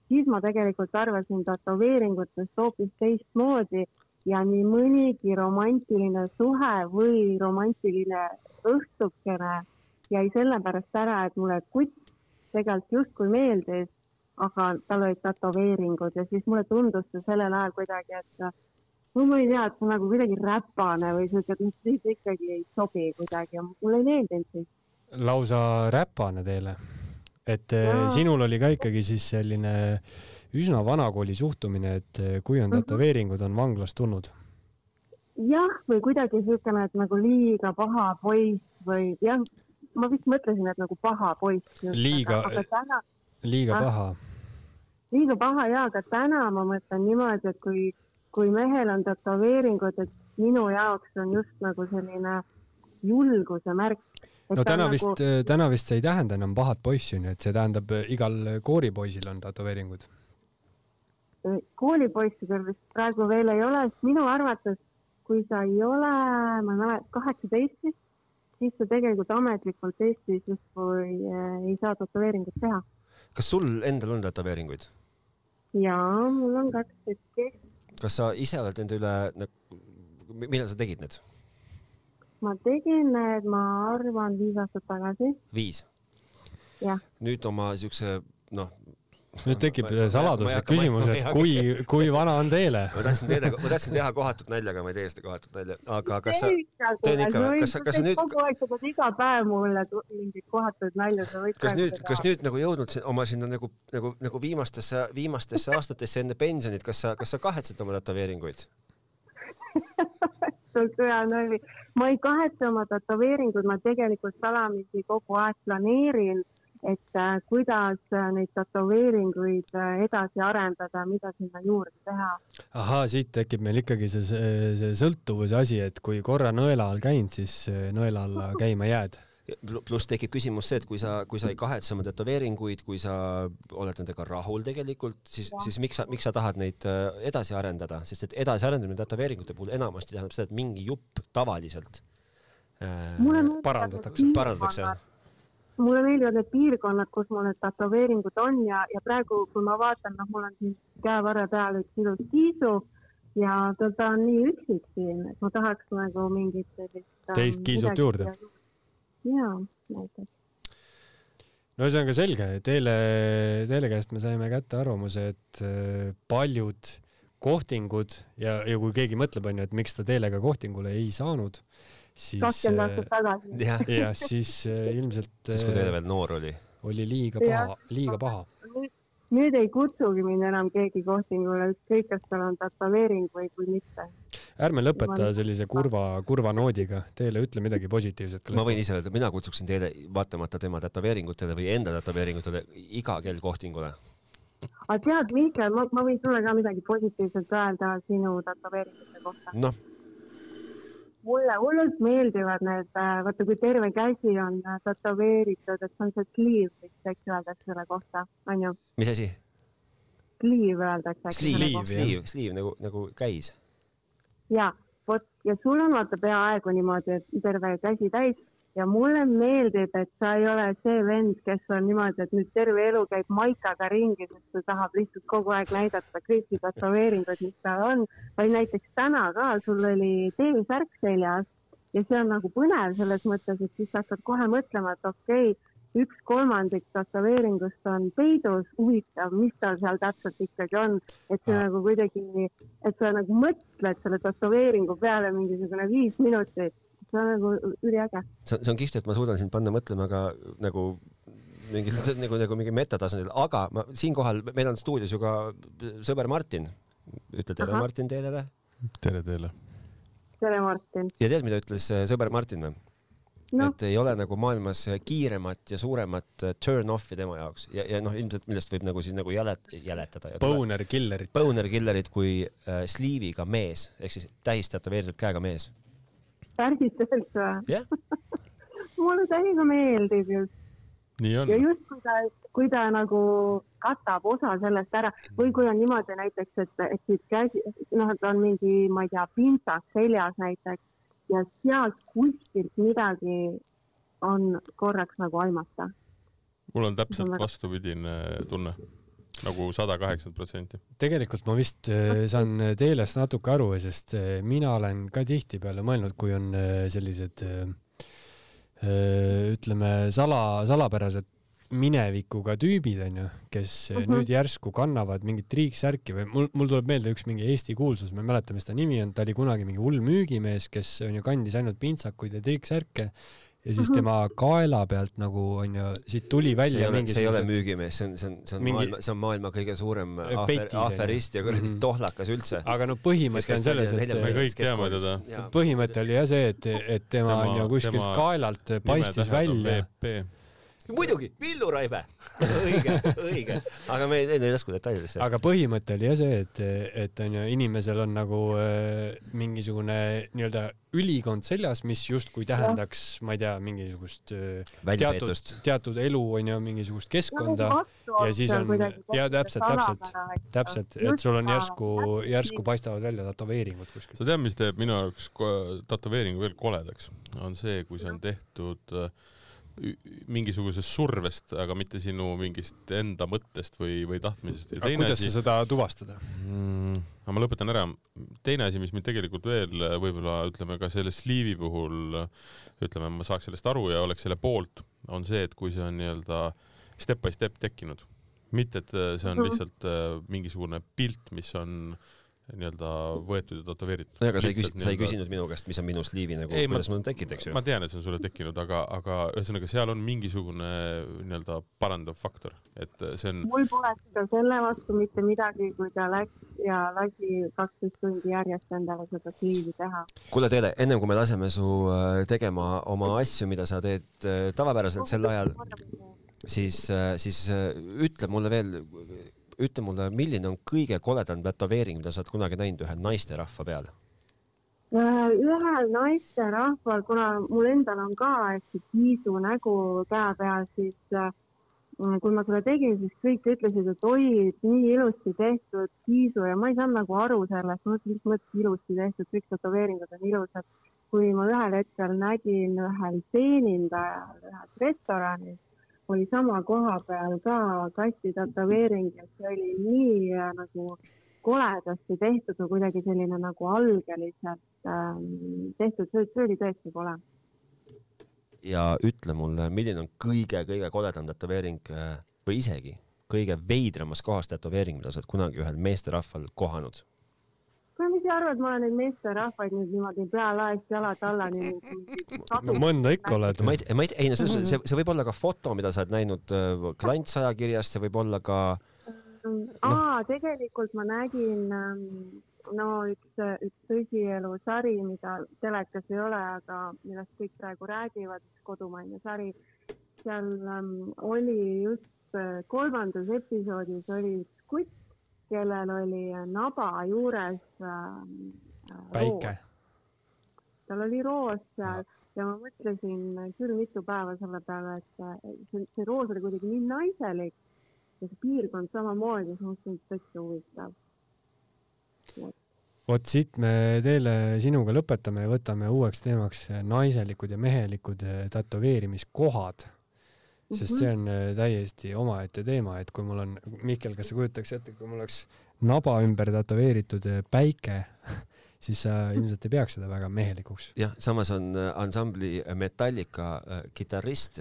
siis ma tegelikult arvasin tätoveeringutest hoopis teistmoodi ja nii mõnigi romantiline suhe või romantiline õhtukene jäi sellepärast ära, et mulle kutt tegelikult justkui meeldis, aga tal olid tätoveeringud ja siis mulle tundus see sellel ajal kuidagi, et no ma ei tea, et see nagu kuidagi räpane või siuke, et siis ikkagi ei sobi kuidagi ja mulle ei meeldinud siis. Lausa räpane teile, et. Eh, sinul oli ka ikkagi siis selline üsna vanakooli suhtumine, et eh, kui on mhm. tätoveeringud, on vanglast tulnud. jah, või kuidagi niisugune, et nagu liiga paha poiss või jah, ma vist mõtlesin, et nagu paha poiss. liiga, täna... liiga ah, paha. liiga paha ja, aga täna ma mõtlen niimoodi, et kui, kui mehel on tätoveeringud, et minu jaoks on just nagu selline julguse märk no täna nagu... vist, täna vist see ei tähenda enam pahat poissi onju, et see tähendab igal kooripoisil on tätoveeringud koolipoissidel vist praegu veel ei ole, sest minu arvates, kui sa ei ole, ma ei mäleta, kaheksateist vist, siis sa tegelikult ametlikult Eestis justkui ei saa tätoveeringut teha. kas sul endal on tätoveeringuid? jaa, mul on kaks tükki. kas sa ise oled nende üle, nagu, millal sa tegid need? Ma tegin need, ma arvan, viis aastat tagasi. viis? nüüd oma siukse, noh, nüüd tekib saladuslik küsimus, et kui, kui vana on Teele? ma tahtsin teile, ma tahtsin teha kohatut nalja, aga ma ei tee seda kohatut nalja, aga kas sa, teen ikka või, kas sa, kas sa nüüd kogu aeg sa pead iga päev mulle mingeid kohatuid nalju, sa võid kas nüüd, kas nüüd nagu jõudnud oma sinna nagu, nagu, nagu viimastesse, viimastesse aastatesse enne pensionit, kas sa, kas sa kahetsed oma tätoveeringuid on kõva nali. ma ei kahetse oma tätoveeringuid, ma tegelikult salamisi kogu aeg planeerin et äh, kuidas äh, neid tätoveeringuid äh, edasi arendada, mida sinna juurde teha. ahaa, siit tekib meil ikkagi see, see, see sõltuvuse asi, et kui korra nõela all käinud, siis nõela alla käima jääd pluss tekib küsimus see, et kui sa, kui sa ei kahetse oma tätoveeringuid, kui sa oled nendega rahul tegelikult, siis, siis miks sa, miks sa tahad neid edasi arendada, sest et edasiarendamine tätoveeringute puhul enamasti tähendab seda, et mingi jupp tavaliselt äh, parandatakse, parandatakse mulle meeldivad need piirkonnad, kus mul need tätoveeringud on ja, ja praegu, kui ma vaatan, noh, mul on siin käevarre peal üks ilus kiisu ja ta, ta on nii üksik siin, et ma tahaks nagu mingit sellist. teist kiisut juurde. Jaa, näiteks no ühesõnaga selge, teile, teile käest me saime kätte arvamuse, et äh, paljud kohtingud ja, ja kui keegi mõtleb, onju, et miks ta teelega kohtingule ei saanud, siis kakskümmend aastat äh, tagasi. jah, ja siis äh, ilmselt siis, kui Teele veel noor oli. oli liiga paha, liiga paha. nüüd ei kutsugi mind enam keegi kohtingule, ükskõik, kas tal on tätoveering või kui mitte. ärme lõpeta sellise kurva, kurva noodiga. Teele ütle midagi positiivset. ma võin ise öelda, mina kutsuksin Teele vaatamata tema tätoveeringutele või enda tätoveeringutele iga kell kohtingule aga tead, Mihkel, ma, ma võin sulle ka midagi positiivset öelda sinu tätoveeringute kohta. noh. Mulle hullult meeldivad need, äh, vaata kui terve käsi on äh, tätoveeritud, et see on see sleeve, vist, eks öeldakse selle kohta, onju. mis asi? Sleeve öeldakse. Sleeve, sleeve, sleeve nagu, nagu käis. ja, vot ja sul on vaata peaaegu niimoodi, et terve käsi täis ja mulle meeldib, et sa ei ole see vend, kes on niimoodi, et nüüd terve elu käib maikaga ringi, sest ta tahab lihtsalt kogu aeg näidata kõiki tätoveeringuid, mis tal on. vaid näiteks täna ka sul oli T-särk seljas ja see on nagu põnev selles mõttes, et siis hakkad kohe mõtlema, et okei okay,, üks kolmandik tätoveeringust on peidus, huvitav, mis tal seal täpselt ikkagi on, et see ah. nagu kuidagi, et sa nagu mõtled selle tätoveeringu peale mingisugune viis minutit see on nagu üliäge. see on, see on kihvt, et ma suudan sind panna mõtlema ka nagu mingil nagu, nagu mingi metatasandil, aga ma siinkohal, meil on stuudios ju ka sõber Martin. ütle tere, Martin, teile. tere teile. tere, Martin. ja tead, mida ütles äh, sõber Martin või? no. et ei ole nagu maailmas kiiremat ja suuremat äh, turn-off'i tema jaoks ja, ja noh, ilmselt millest võib nagu siis nagu jälet-, jäletada. Boner killerit. Boner killerit kui äh, sliiviga mees ehk siis tähistätoveeritud käega mees päriselt või yeah. mulle täiega meeldib just. ja just kui ta, kui ta nagu katab osa sellest ära või kui on niimoodi näiteks, et, et siit käsi, noh, et on mingi, ma ei tea, pintsak seljas näiteks ja sealt kuskilt midagi on korraks nagu aimata. mul on täpselt vastupidine tunne nagu sada kaheksakümmend protsenti. tegelikult ma vist äh, saan Teelest natuke aru, sest äh, mina olen ka tihtipeale mõelnud, kui on sellised ütleme, sala, salapärased minevikuga tüübid onju, kes uh -huh. nüüd järsku kannavad mingit triiksärki või mul, mul tuleb meelde üks mingi Eesti kuulsus, ma ei mäleta, mis ta nimi on, ta oli kunagi mingi hull müügimees, kes onju kandis ainult pintsakuid ja triiksärke ja siis tema kaela pealt nagu onju, siit tuli välja see mingi. see ei ole müügimees, see on, see on, see on mingi... maailma, see on maailma kõige suurem afer, aferist ja kuradi mm -hmm. tohlakas üldse. aga no põhimõte on selles, et me kõik teame teda. põhimõte oli jah see, et, et tema onju kuskilt kaelalt paistis välja muidugi, Villu Raive õige, õige, aga me ei, ei lasku detailidesse. aga põhimõte oli jah see, et, et onju inimesel on nagu äh, mingisugune nii-öelda ülikond seljas, mis justkui tähendaks, ma ei tea, mingisugust äh, teatud, teatud elu onju, mingisugust keskkonda. ja siis on ja täpselt, täpselt, täpselt, et sul on järsku, järsku paistavad välja tätoveeringud kuskil. sa tead, mis teeb minu jaoks tätoveeringu veel koledaks, on see, kui see on tehtud äh, mingisugusest survest, aga mitte sinu mingist enda mõttest või, või tahtmisest. aga kuidas asi, sa seda tuvastada mm,? ma lõpetan ära. teine asi, mis mind tegelikult veel võib-olla ütleme ka selle sliivi puhul, ütleme, ma saaks sellest aru ja oleks selle poolt, on see, et kui see on nii-öelda step by step tekkinud, mitte et see on mhm. lihtsalt äh, mingisugune pilt, mis on äh, nii-öelda võetud ja tätoveeritud. aga sa ei küsinud, sa ei küsinud minu käest, mis on minu sliivi nagu, kuidas mul on tekkinud, eks ju? ma tean, et see on sulle tekkinud, aga, aga ühesõnaga seal on mingisugune nii-öelda parandav faktor, et see on. mul pole seda selle vastu mitte midagi, kui ta läks ja lasi kaksteist tundi järjest endale seda sliivi teha. kuule Teele, ennem kui me laseme su äh, tegema oma asju, mida sa teed äh, tavapäraselt sel ajal, siis, äh, siis ütle mulle veel ütle mulle, milline on kõige koledam tätoveering, mida sa oled kunagi näinud ühe naisterahva peal? Äh, ühel naisterahval, kuna mul endal on ka hästi kiisu nägu käe peal, siis äh, kui ma seda tegin, siis kõik ütlesid, et oi, nii ilusti tehtud kiisu ja ma ei saanud nagu aru sellest, mis mõttes ilusti tehtud, kõik tätoveeringud on ilusad. kui ma ühel hetkel nägin ühel teenindajal ühes restoranis oli sama koha peal ka kasti tätoveering ja see oli nii äh, nagu koledasti tehtud või kuidagi selline nagu algeliselt ähm, tehtud, see oli tõesti kole. ja ütle mulle, milline on kõige-kõige koledam tätoveering äh, või isegi kõige veidramas kohas tätoveering, mida sa oled kunagi ühel meesterahval kohanud? Sa arvad, ma olen neid meesterahvaid nüüd niimoodi pea laest jalad allani no mõnda ikka oled. ma ei, ma ei, ei no see, see, see võib olla ka foto, mida sa oled näinud äh, klantsajakirjast, see võib olla ka no.. aa, tegelikult ma nägin ähm, no üks, üks tõsielusari, mida telekas ei ole, aga millest kõik praegu räägivad, kodumaine sari. seal ähm, oli just äh, kolmandas episoodis oli kutt, kellel oli naba juures äh, päike. tal oli roos seal ja ma mõtlesin küll mitu päeva selle peale, et see, see roos oli kuidagi nii naiselik ja see piirkond samamoodi, siis ma mõtlesin, et täitsa huvitav. vot siit me teile sinuga lõpetame ja võtame uueks teemaks naiselikud ja mehelikud tätoveerimiskohad sest mhm. see on äh, täiesti omaette teema, et kui mul on, Mihkel, kas sa kujutaks ette, kui mul oleks naba ümber tätoveeritud äh, päike siis sa ilmselt ei peaks seda väga mehelikuks. jah, samas on äh, ansambli Metallica kitarrist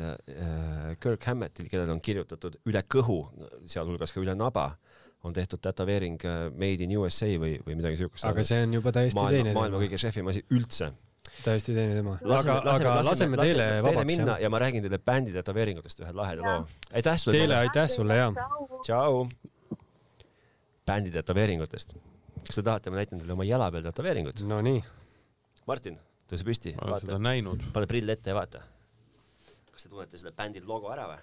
Kirk Hammettil, kellel on kirjutatud üle kõhu, sealhulgas ka üle naba, on tehtud tätoveering Made in USA või, või midagi siukest. aga see on juba täiesti maailma, teine maailma kõige šefim asi üldse täiesti teine teema. aga, aga laseme teile vabaks. minna ja ma räägin teile bändi tätoveeringutest ühe laheda loo. aitäh sulle. Teile aitäh sulle ja. tšau. bändi tätoveeringutest. kas te tahate, ma näitan teile oma jala peal tätoveeringut? Nonii. Martin, tõuse püsti. ma olen seda näinud. pane prill ette ja vaata. kas te tunnete selle bändi logo ära või?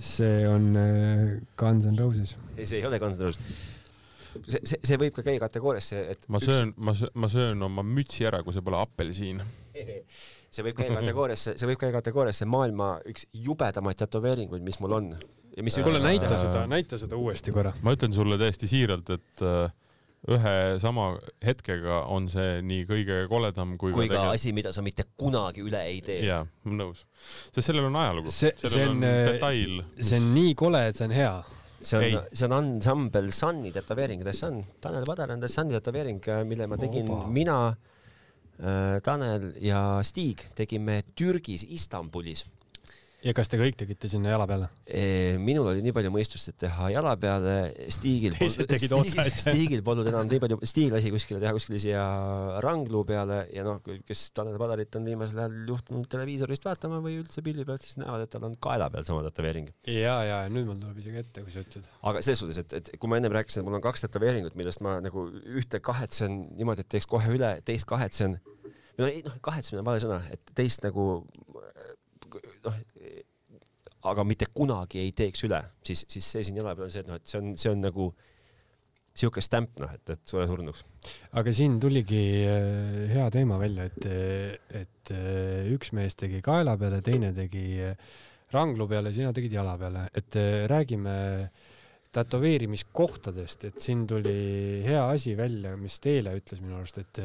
see on äh, Guns N Roses. ei, see ei ole Guns N Roses see, see, see võib ka käia kategooriasse, et ma söön üks..., ma söön, ma söön oma mütsi ära, kui see pole apelsiin see võib käia kategooriasse, see võib käia kategooriasse maailma üks jubedamaid tätoveeringuid, mis mul on. kuule, näita seda, näita seda uuesti korra. ma ütlen sulle täiesti siiralt, et äh, ühe sama hetkega on see nii kõige koledam kui, kui ka, ka asi, mida sa mitte kunagi üle ei tee. jaa, ma olen nõus. sest sellel on ajalugu. see, see on, on äh, detail. see on nii kole, et see on hea see on, see on ansambel Sunni tätoveering, The Sun, Tanel Padar on The Sunni tätoveering, mille ma tegin Oba. mina äh,, Tanel ja Stig tegime Türgis Istanbulis ja kas te kõik tegite sinna jala peale? minul oli nii palju mõistust, et teha jala peale, Stigil teised tegid otsa ette. Stigil polnud enam nii palju, Stig lasi kuskile teha kuskile siia rangluu peale ja noh, kes Tanel Padarit on viimasel ajal juhtunud televiisorist vaatama või üldse pildi pealt, siis näevad, et tal on kaela peal sama tätoveering. ja, ja nüüd mul tuleb isegi ette, kui sa ütled. aga selles suhtes, et, et kui ma ennem rääkisin, et mul on kaks tätoveeringut, millest ma nagu ühte kahetsen niimoodi, et teeks kohe üle, teist kahetsen no ei noh, kahetsemine on vale sõna, et teist nagu noh, aga mitte kunagi ei teeks üle, siis, siis see siin jala peal on see, et noh, et see on, see on nagu sihuke stämp, noh, et, et sure surnuks. aga siin tuligi äh, hea teema välja, et, et äh, üks mees tegi kaela peale, teine tegi äh, ranglu peale, sina tegid jala peale, et räägime tätoveerimiskohtadest, et siin tuli hea asi välja, mis Teele ütles minu arust, et,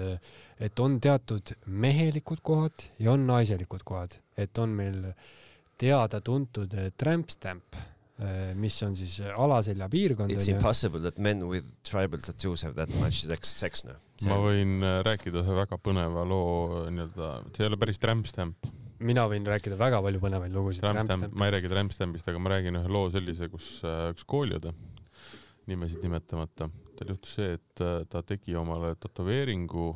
et on teatud mehelikud kohad ja on naiselikud kohad, et on meil teada-tuntud eh, tramp stamp, eh, mis on siis alaselja piirkond. It's impossible that men with tribal tattoos have that much sex, sex noh. ma võin eh, rääkida ühe väga põneva loo nii-öelda, see ei ole päris tramp stamp. Mina võin rääkida väga palju põnevaid lugusid. ma ei räägi tramp stampist, aga ma räägin ühe loo sellise, kus üks kooliõde, nimesid nimetamata, tal juhtus see, et ta tegi omale tätoveeringu.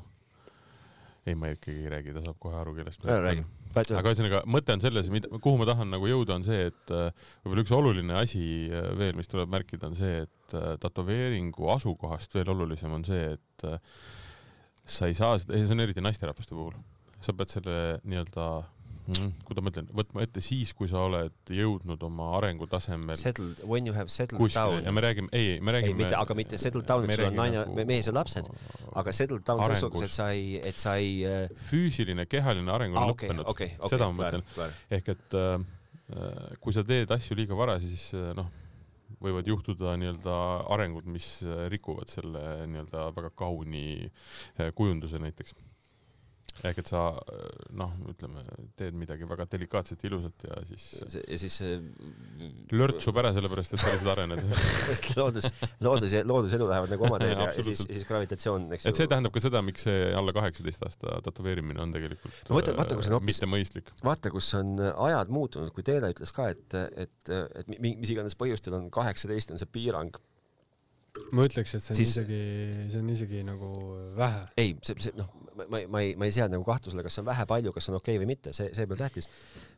ei, ma ikkagi ei räägi, ta saab kohe aru, kellest ma räägin aga ühesõnaga, mõte on selles, mida, kuhu ma tahan nagu jõuda, on see, et äh, võib-olla üks oluline asi äh, veel, mis tuleb märkida, on see, et äh, tätoveeringu asukohast veel olulisem on see, et sa ei saa seda, see on eriti naisterahvaste puhul, sa pead selle nii-öelda kuidas ma ütlen, võtma ette siis, kui sa oled jõudnud oma arengutasemel. Settled, when you have settled kuskile, down. ja me räägime, ei, me räägime. mitte, aga mitte settled down, et sul on naine nagu,, mees ja lapsed, aga settled down selles suhtes, et sa ei, et sa ei. Äh, füüsiline, kehaline areng on ah, okay, lõppenud okay,. Okay, seda ma mõtlen. ehk et äh, äh, kui sa teed asju liiga vara, siis äh, noh võivad juhtuda nii-öelda arengud, mis rikuvad selle nii-öelda väga kauni kujunduse näiteks ehk et sa noh, ütleme, teed midagi väga delikaatset, ilusat ja siis ja siis lörtsub ära sellepärast, et sa lihtsalt arened loodus, loodus ja looduselu lähevad nagu oma teed ja, ja siis, siis gravitatsioon, eks ju. et see tähendab ka seda, miks see alla kaheksateist aasta tätoveerimine on tegelikult no, vaata, vaata, kus on hoopis mitte mõistlik. vaata, kus on ajad muutunud, kui Teele ütles ka, et, et, et mis iganes põhjustel on kaheksateist on see piirang ma ütleks, et see on siis, isegi, see on isegi nagu vähe. ei, see, see noh, ma, ma, ma ei, ma ei sea nagu kahtlusele, kas see on vähe, palju, kas see on okei okay või mitte, see, see pole tähtis.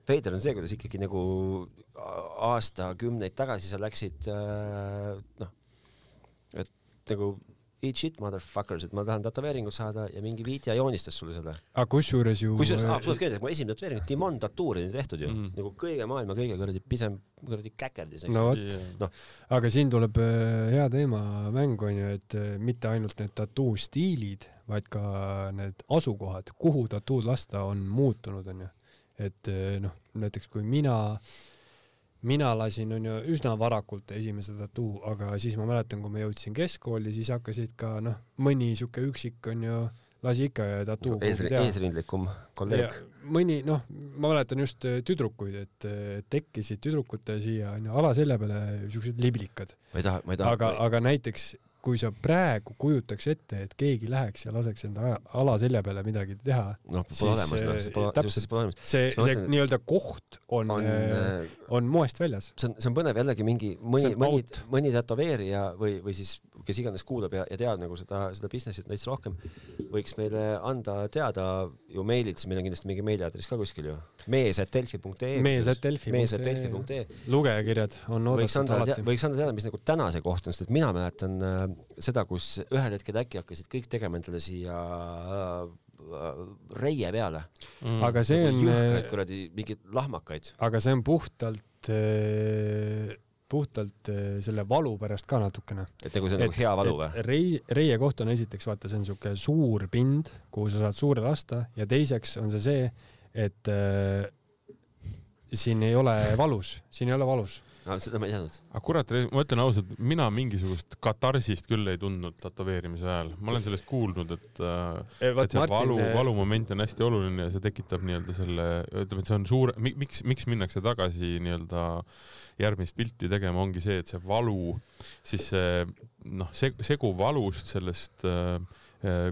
veider on see, kuidas ikkagi nagu aastakümneid tagasi sa läksid äh, noh, et nagu eat shit motherfuckers, et ma tahan tätoveeringut saada ja mingi viitja joonistas sulle selle. aga kusjuures ju. kusjuures ah,, tuleb öelda, et mu esimene tätoveering, Timon Tatuur oli tehtud ju mm., nagu kõige maailma kõige kuradi pisem kuradi käkerdis. no vot yeah., no. aga siin tuleb äh, hea teema mängu onju, et äh, mitte ainult need tattoo stiilid, vaid ka need asukohad, kuhu tattood lasta, on muutunud onju. et äh, noh, näiteks kui mina äh, mina lasin onju üsna varakult esimese tattoo, aga siis ma mäletan, kui ma jõudsin keskkooli, siis hakkasid ka noh, mõni siuke üksik onju lasi ikka tattoo Eesri, eesrindlikum kolleeg. mõni noh, ma mäletan just tüdrukuid, et tekkisid tüdrukute siia onju alaselja peale siuksed liblikad. ma ei taha, ma ei taha. aga, aga näiteks kui sa praegu kujutaks ette, et keegi läheks ja laseks enda alaselja peale midagi teha no,, siis no, see, pole, täpselt see, see nii-öelda koht on, on, äh, on moest väljas. see on, see on põnev jällegi mingi mõni, mõni, mõni tätoveerija või, või siis kes iganes kuulab ja, ja teab nagu seda, seda business'it täitsa rohkem, võiks meile anda teada ju meililt, siis meil on kindlasti mingi meiliaadress ka kuskil ju. mees.delfi.ee. mees.delfi.ee. lugejakirjad on oodatud alati. võiks anda teada, mis nagu täna see koht on, sest et mina mäletan äh, seda, kus ühel hetkel äkki hakkasid kõik tegema endale siia äh, reie peale mm.. aga see nagu on. jõhkraid kuradi mingeid lahmakaid. aga see on puhtalt äh, puhtalt selle valu pärast ka natukene. et nagu see on nagu hea valu või? rei-, reie koht on esiteks vaata, see on siuke suur pind, kuhu sa saad suure lasta ja teiseks on see see, et äh, siin ei ole valus, siin ei ole valus no seda ma ei teadnud. aga kurat, ma ütlen ausalt, mina mingisugust katarsist küll ei tundnud tätoveerimise ajal. ma olen sellest kuulnud, et, äh, et see Martin... valu, äh, valumoment on hästi oluline ja see tekitab nii-öelda selle, ütleme, et see on suur, miks, miks minnakse tagasi nii-öelda järgmist pilti tegema, ongi see, et see valu, siis see noh, see segu valust sellest Äh,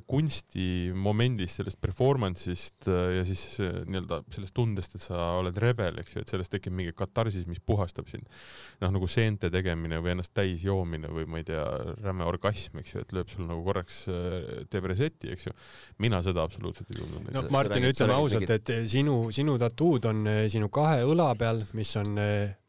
kunstimomendist, sellest performance'ist äh, ja siis äh, nii-öelda sellest tundest, et sa oled rebel, eks ju, et sellest tekib mingi katarsis, mis puhastab sind. noh, nagu seente tegemine või ennast täis joomine või ma ei tea, räme orgasm, eks ju, et lööb sul nagu korraks, teeb reset'i, eks ju. mina seda absoluutselt ei tundnud. no Martin, ütleme ausalt, et sinu, sinu tattood on sinu kahe õla peal, mis on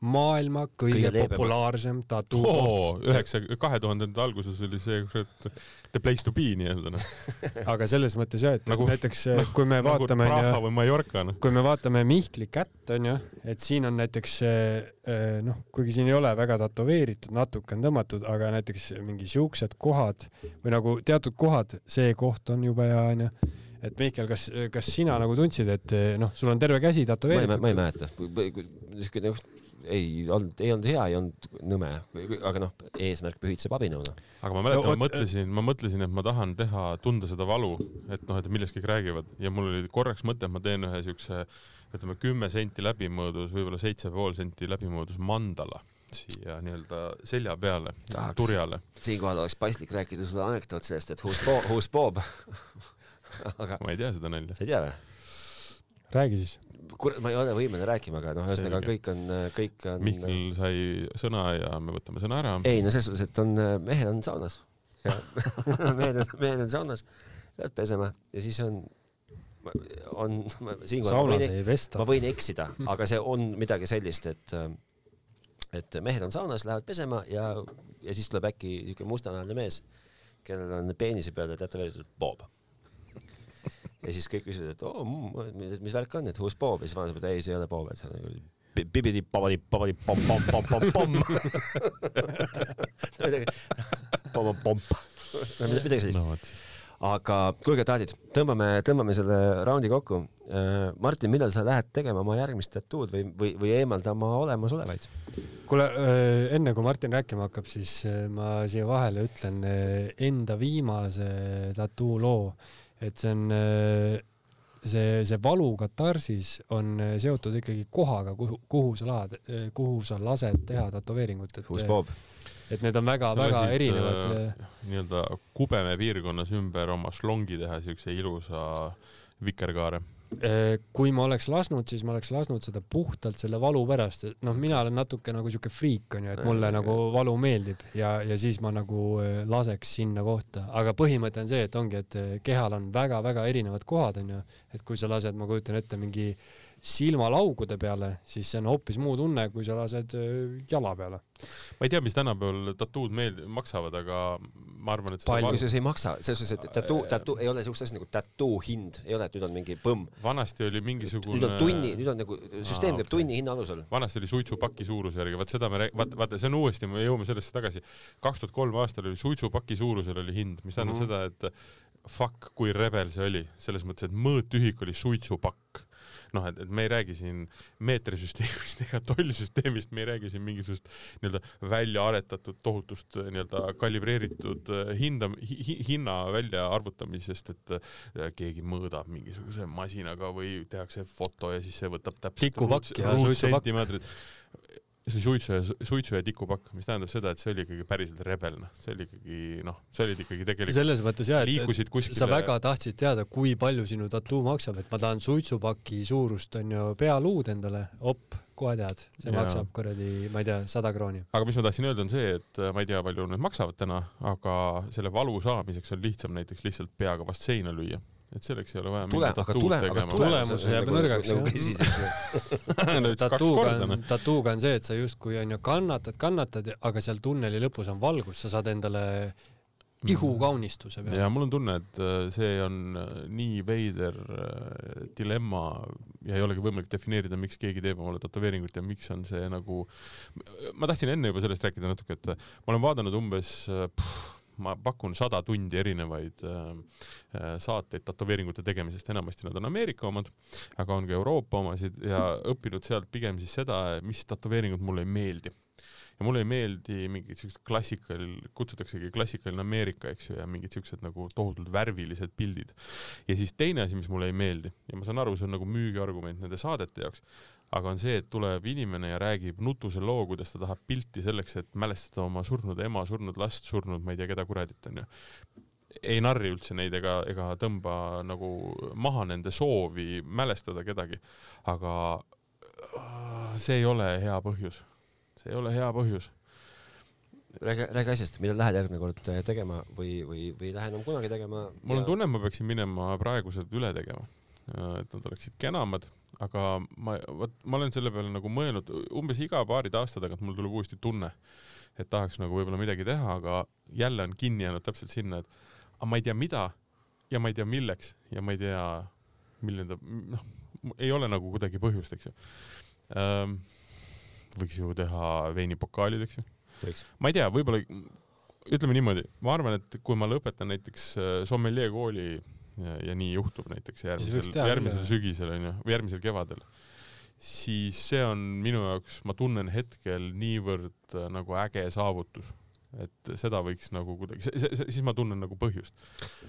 maailma kõige, kõige populaarsem tattoo üheksa, kahe tuhandenda alguses oli see kurat the place to be nii-öelda noh. aga selles mõttes jah, et nagu, näiteks nagu, kui me nagu vaatame nagu Praha või Mallorca noh. kui me vaatame Mihkli kätt onju, et siin on näiteks noh, kuigi siin ei ole väga tätoveeritud, natuke on tõmmatud, aga näiteks mingi siuksed kohad või nagu teatud kohad, see koht on jube hea onju et Mihkel, kas, kas sina nagu tundsid, et noh, sul on terve käsi tätoveeritud? ma ei mäleta, niisugune ei olnud, ei olnud hea, ei olnud nõme, aga noh, eesmärk pühitseb abinõu noh. aga ma mäletan no,, ma mõtlesin, ma mõtlesin, et ma tahan teha, tunda seda valu, et noh, et millest kõik räägivad ja mul oli korraks mõte, et ma teen ühe siukse, ütleme kümme senti läbimõõdus, võib-olla seitse pool senti läbimõõdus mandala siia nii-öelda selja peale, turjale. siinkohal oleks paslik rääkida sulle anekdoot sellest, et who's Bob, who's Bob aga ma ei tea seda nalja. sa ei tea või? Räägi siis. Kurat, ma ei ole võimeline rääkima, aga noh, ühesõnaga kõik on, kõik on. Mihkel sai sõna ja me võtame sõna ära. ei no selles suhtes, et on, mehed on saunas. Mehed on, mehed on saunas, lähevad pesema ja siis on, on, siinkohal ma võin, ma võin eksida, aga see on midagi sellist, et et mehed on saunas, lähevad pesema ja, ja siis tuleb äkki niisugune mustanahaline mees, kellel on peenise peale tätoveeritud Bob ja siis kõik küsivad, et oo mm,, mis värk on, et who's Bob ja siis vanem ütleb, ei, see ei ole Bob, et see on nagu pibidi pabadi pabadi pom pom pom pom pom pom pom midagi sellist no,. aga kuulge, taadid, tõmbame, tõmbame selle raundi kokku. Äh, Martin, millal sa lähed tegema oma järgmist tattoo'd või, või, või eemaldama olemasolevaid? kuule, äh, enne kui Martin rääkima hakkab, siis äh, ma siia vahele ütlen enda viimase tattoo loo et see on see, see valu katarsis on seotud ikkagi kohaga, kuhu, kuhu sa lahad, kuhu sa lased teha tätoveeringut, et. Et need on väga-väga väga erinevad äh,. nii-öelda Kubeme piirkonnas ümber oma šlongi teha siukse ilusa vikerkaare? Äh, kui ma oleks lasknud, siis ma oleks lasknud seda puhtalt selle valu pärast, et noh, mina olen natuke nagu siuke friik onju, et mulle nagu valu meeldib ja, ja siis ma nagu äh, laseks sinna kohta, aga põhimõte on see, et ongi, et äh, kehal on väga-väga erinevad kohad onju, et kui sa lased, ma kujutan ette mingi silmalaugude peale, siis see on hoopis muu tunne, kui sa lased äh, jala peale. ma ei tea, mis tänapäeval tattoo'd meeld-, maksavad, aga ma arvan, et palju see ei maksa, selles suhtes, et tattoo, tattoo ei ole siukest asja nagu tattoo hind, ei ole, et nüüd on mingi põmm. vanasti oli mingisugune. nüüd on tunni, nüüd on nagu süsteem käib okay. tunni hinna alusel. vanasti oli suitsupaki suuruse järgi, vaat seda me räägime, vaata, vaata, see on uuesti, me jõuame sellesse tagasi. kaks tuhat kolm aastal oli suitsupaki suurusel oli hind, mis tähendab mm -hmm. seda, et fuck, kui rebel see oli, selles mõttes, et mõõtühik oli suitsupakk noh, et, et me ei räägi siin meetrisüsteemist ega tollsüsteemist, me ei räägi siin mingisugust nii-öelda välja aretatud tohutust nii-öelda kalibreeritud äh, hinda hi,, hinna väljaarvutamisest, et äh, keegi mõõdab mingisuguse masinaga või tehakse foto ja siis see võtab täpselt tikupakk ja suitsupakk see suitsu ja suitsu ja tikupakk, mis tähendab seda, et see oli ikkagi päriselt rebel, noh, see oli ikkagi noh, sa olid ikkagi tegelikult selles mõttes jah, et, et kuskile... sa väga tahtsid teada, kui palju sinu tattoo maksab, et ma tahan suitsupaki suurust onju pealuud endale, op, kohe tead, see ja. maksab kuradi, ma ei tea, sada krooni. aga mis ma tahtsin öelda, on see, et äh, ma ei tea, palju need maksavad täna, aga selle valu saamiseks on lihtsam näiteks lihtsalt peaga vast seina lüüa et selleks ei ole vaja tule, aga tule, aga tulemus jääb nagu- nõrgaks nagu jah. tatuuga on, tatuuga on see, et sa justkui onju kannatad, kannatad, aga seal tunneli lõpus on valgus, sa saad endale mm. ihukaunistuse peale. ja mul on tunne, et äh, see on äh, nii veider äh, dilemma ja ei olegi võimalik defineerida, miks keegi teeb omale tätoveeringut ja miks on see nagu, ma tahtsin enne juba sellest rääkida natuke, et ma olen vaadanud umbes pff, ma pakun sada tundi erinevaid äh, äh, saateid tätoveeringute tegemisest, enamasti nad on Ameerika omad, aga on ka Euroopa omasid ja õppinud sealt pigem siis seda, mis tätoveeringud mulle ei meeldi ja mulle ei meeldi mingid siuksed klassikal, kutsutaksegi klassikaline Ameerika, eks ju, ja mingid siuksed nagu tohutult värvilised pildid. ja siis teine asi, mis mulle ei meeldi ja ma saan aru, see on nagu müügiargument nende saadete jaoks, aga on see, et tuleb inimene ja räägib nutuse loo, kuidas ta tahab pilti selleks, et mälestada oma surnud ema, surnud last, surnud ma ei tea keda kuradit onju. ei narri üldse neid ega, ega tõmba nagu maha nende soovi mälestada kedagi, aga äh, see ei ole hea põhjus, see ei ole hea põhjus räägi, räägi asjast, millal lähed järgmine kord tegema või, või, või ei lähe enam kunagi tegema? mul on ja... tunne, ma peaksin minema praegused üle tegema. et nad oleksid kenamad aga ma, vot ma olen selle peale nagu mõelnud, umbes iga paari aasta tagant mul tuleb uuesti tunne, et tahaks nagu võib-olla midagi teha, aga jälle on kinni jäänud täpselt sinna, et aga ma ei tea, mida ja ma ei tea, milleks ja ma ei tea, milline ta, noh, ei ole nagu kuidagi põhjust, eks ju ähm,. võiks ju teha veinipokaalid, eks ju. ma ei tea, võib-olla ütleme niimoodi, ma arvan, et kui ma lõpetan näiteks äh, sommelier kooli ja, ja nii juhtub näiteks järgmisel, järgmisel sügisel onju, või järgmisel kevadel, siis see on minu jaoks, ma tunnen hetkel niivõrd äh, nagu äge saavutus et seda võiks nagu kuidagi, siis ma tunnen nagu põhjust.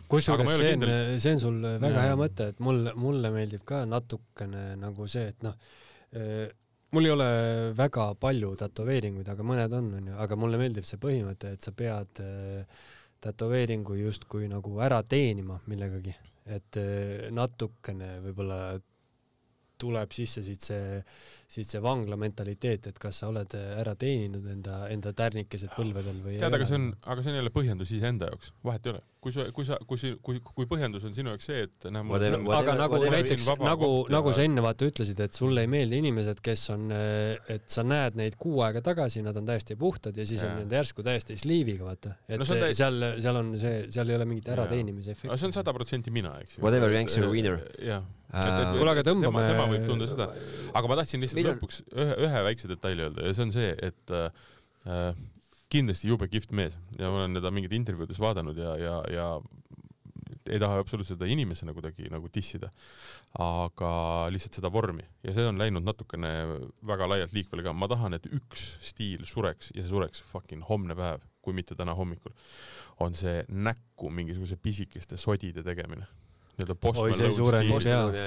kusjuures see on, see on sul väga ja. hea mõte, et mulle, mulle meeldib ka natukene nagu see, et noh, äh, mul ei ole väga palju tätoveeringuid, aga mõned on, onju, aga mulle meeldib see põhimõte, et sa pead äh, tätoveeringu justkui nagu ära teenima millegagi, et eh, natukene võib-olla tuleb sisse siit see, siit see vangla mentaliteet, et kas sa oled ära teeninud enda, enda tärnikesed põlvedel või tead, aga see on, aga see on jälle põhjendus iseenda jaoks, vahet ei ole kui sa, kui sa, kui, kui, kui põhjendus on sinu jaoks see, et näe, mul on aga nagu näiteks nagu, nagu sa enne vaata ütlesid, et sulle ei meeldi inimesed, kes on, et sa näed neid kuu aega tagasi, nad on täiesti puhtad ja siis ja. on nende järsku täiesti sliiviga, vaata. et no, täiesti... seal, seal on see, seal ei ole mingit ärateenimise efekti. see on sada protsenti mina, eks ju. Whatever ranks your winner. jah. Kuule, aga tõmbame. tema võib tunda seda. aga ma tahtsin lihtsalt lõpuks ühe, ühe väikse detaili öelda ja see on see, et äh, kindlasti jube kihvt mees ja ma olen teda mingeid intervjuudes vaadanud ja, ja, ja ei taha absoluutselt seda inimesena kuidagi nagu dissida, aga lihtsalt seda vormi ja see on läinud natukene väga laialt liikvele ka. ma tahan, et üks stiil sureks ja see sureks fucking homne päev, kui mitte täna hommikul, on see näkku mingisuguse pisikeste sodide tegemine. Nii-öelda postman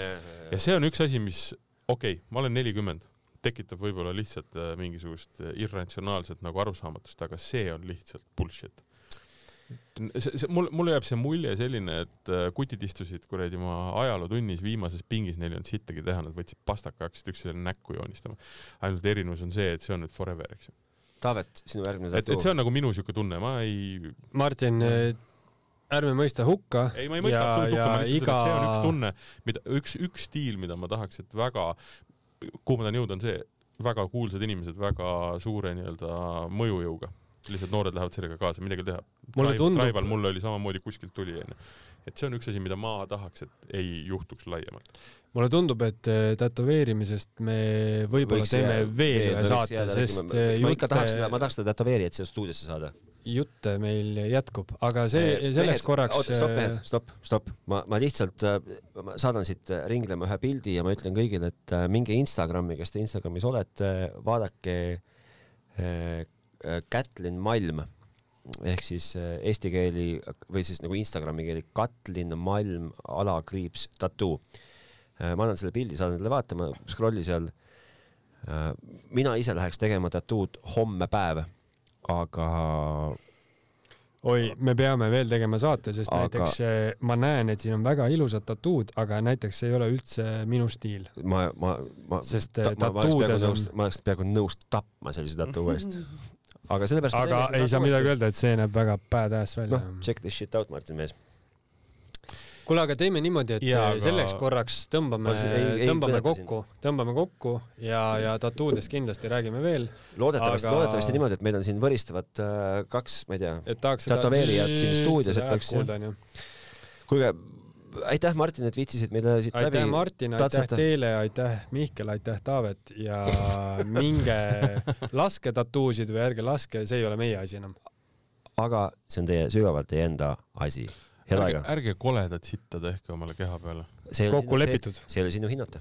ja see on üks asi, mis, okei okay,, ma olen nelikümmend tekitab võib-olla lihtsalt äh, mingisugust äh, irratsionaalset nagu arusaamatust, aga see on lihtsalt bullshit. see, see, mul, mulle jääb see mulje selline, et äh, kutid istusid kuradi oma ajalootunnis viimases pingis, neil ei olnud sittagi teha, nad võtsid pastaka, hakkasid üksteisele näkku joonistama. ainult erinevus on see, et see on nüüd forever, eks ju. Taavet, sinu järgmine tatu. et see on nagu minu siuke tunne, ma ei. Martin, ärme mõista hukka. ei, ma ei mõista absoluutselt hukka, ma lihtsalt iga... ütlen, et see on üks tunne, mida, üks, üks stiil, mida ma tahaks, et väga, kuhu ma tahan jõuda, on see, väga kuulsad inimesed väga suure nii-öelda mõjujõuga lihtsalt noored lähevad sellega kaasa, midagi teha. mulle tundub. Tribal mul oli samamoodi kuskilt tuli onju. et see on üks asi, mida ma tahaks, et ei juhtuks laiemalt. mulle tundub, et äh, tätoveerimisest me võib-olla teeme veel ühe saate, sest ma, äh, ma ikka tahaks seda, ma tahaks seda tätoveerijat siia stuudiosse saada. Jutte meil jätkub, aga see, selleks korraks. stopp, mehed, äh, stopp, stopp, ma, ma lihtsalt ma saadan siit ringlema ühe pildi ja ma ütlen kõigile, et minge Instagrami, kes te Instagramis olete, vaadake Äh, Kätlin Malm ehk siis äh, eesti keeli või siis nagu Instagrami keeli Katlin Malm alakriips tattoo. Äh, ma annan selle pildi, saadan teile vaatama, scroll'i seal. mina ise läheks tegema tattood homme päev, aga oi, me peame veel tegema saate, sest aga... näiteks ma näen, et siin on väga ilusad tattood, aga näiteks see ei ole üldse minu stiil. ma, ma, ma, sest ta, tattuudes on. ma oleks peaaegu nõus tapma sellise tattoo eest aga sellepärast. aga ei saa midagi öelda, et see näeb väga badass välja. noh, check this shit out, Martin Mees kuule, aga teeme niimoodi, et ja, aga... selleks korraks tõmbame, tõmbame kokku, tõmbame kokku ja, ja tattoodest kindlasti räägime veel. loodetavasti aga..., loodetavasti niimoodi, et meil on siin võristavad äh, kaks, ma ei tea, tätoveerijat siin stuudios, et oleks. kuulge, aitäh, Martin, et viitsisid meile siit aitäh, läbi. aitäh, Martin, aitäh teile, aitäh, Mihkel, aitäh, Taavet ja minge laske tattuusid või ärge laske, see ei ole meie asi enam. aga see on teie, sügavalt teie enda asi head ärge, aega. ärge koledat sitta tehke omale keha peale. kokku lepitud. see ei ole sinu hinnata.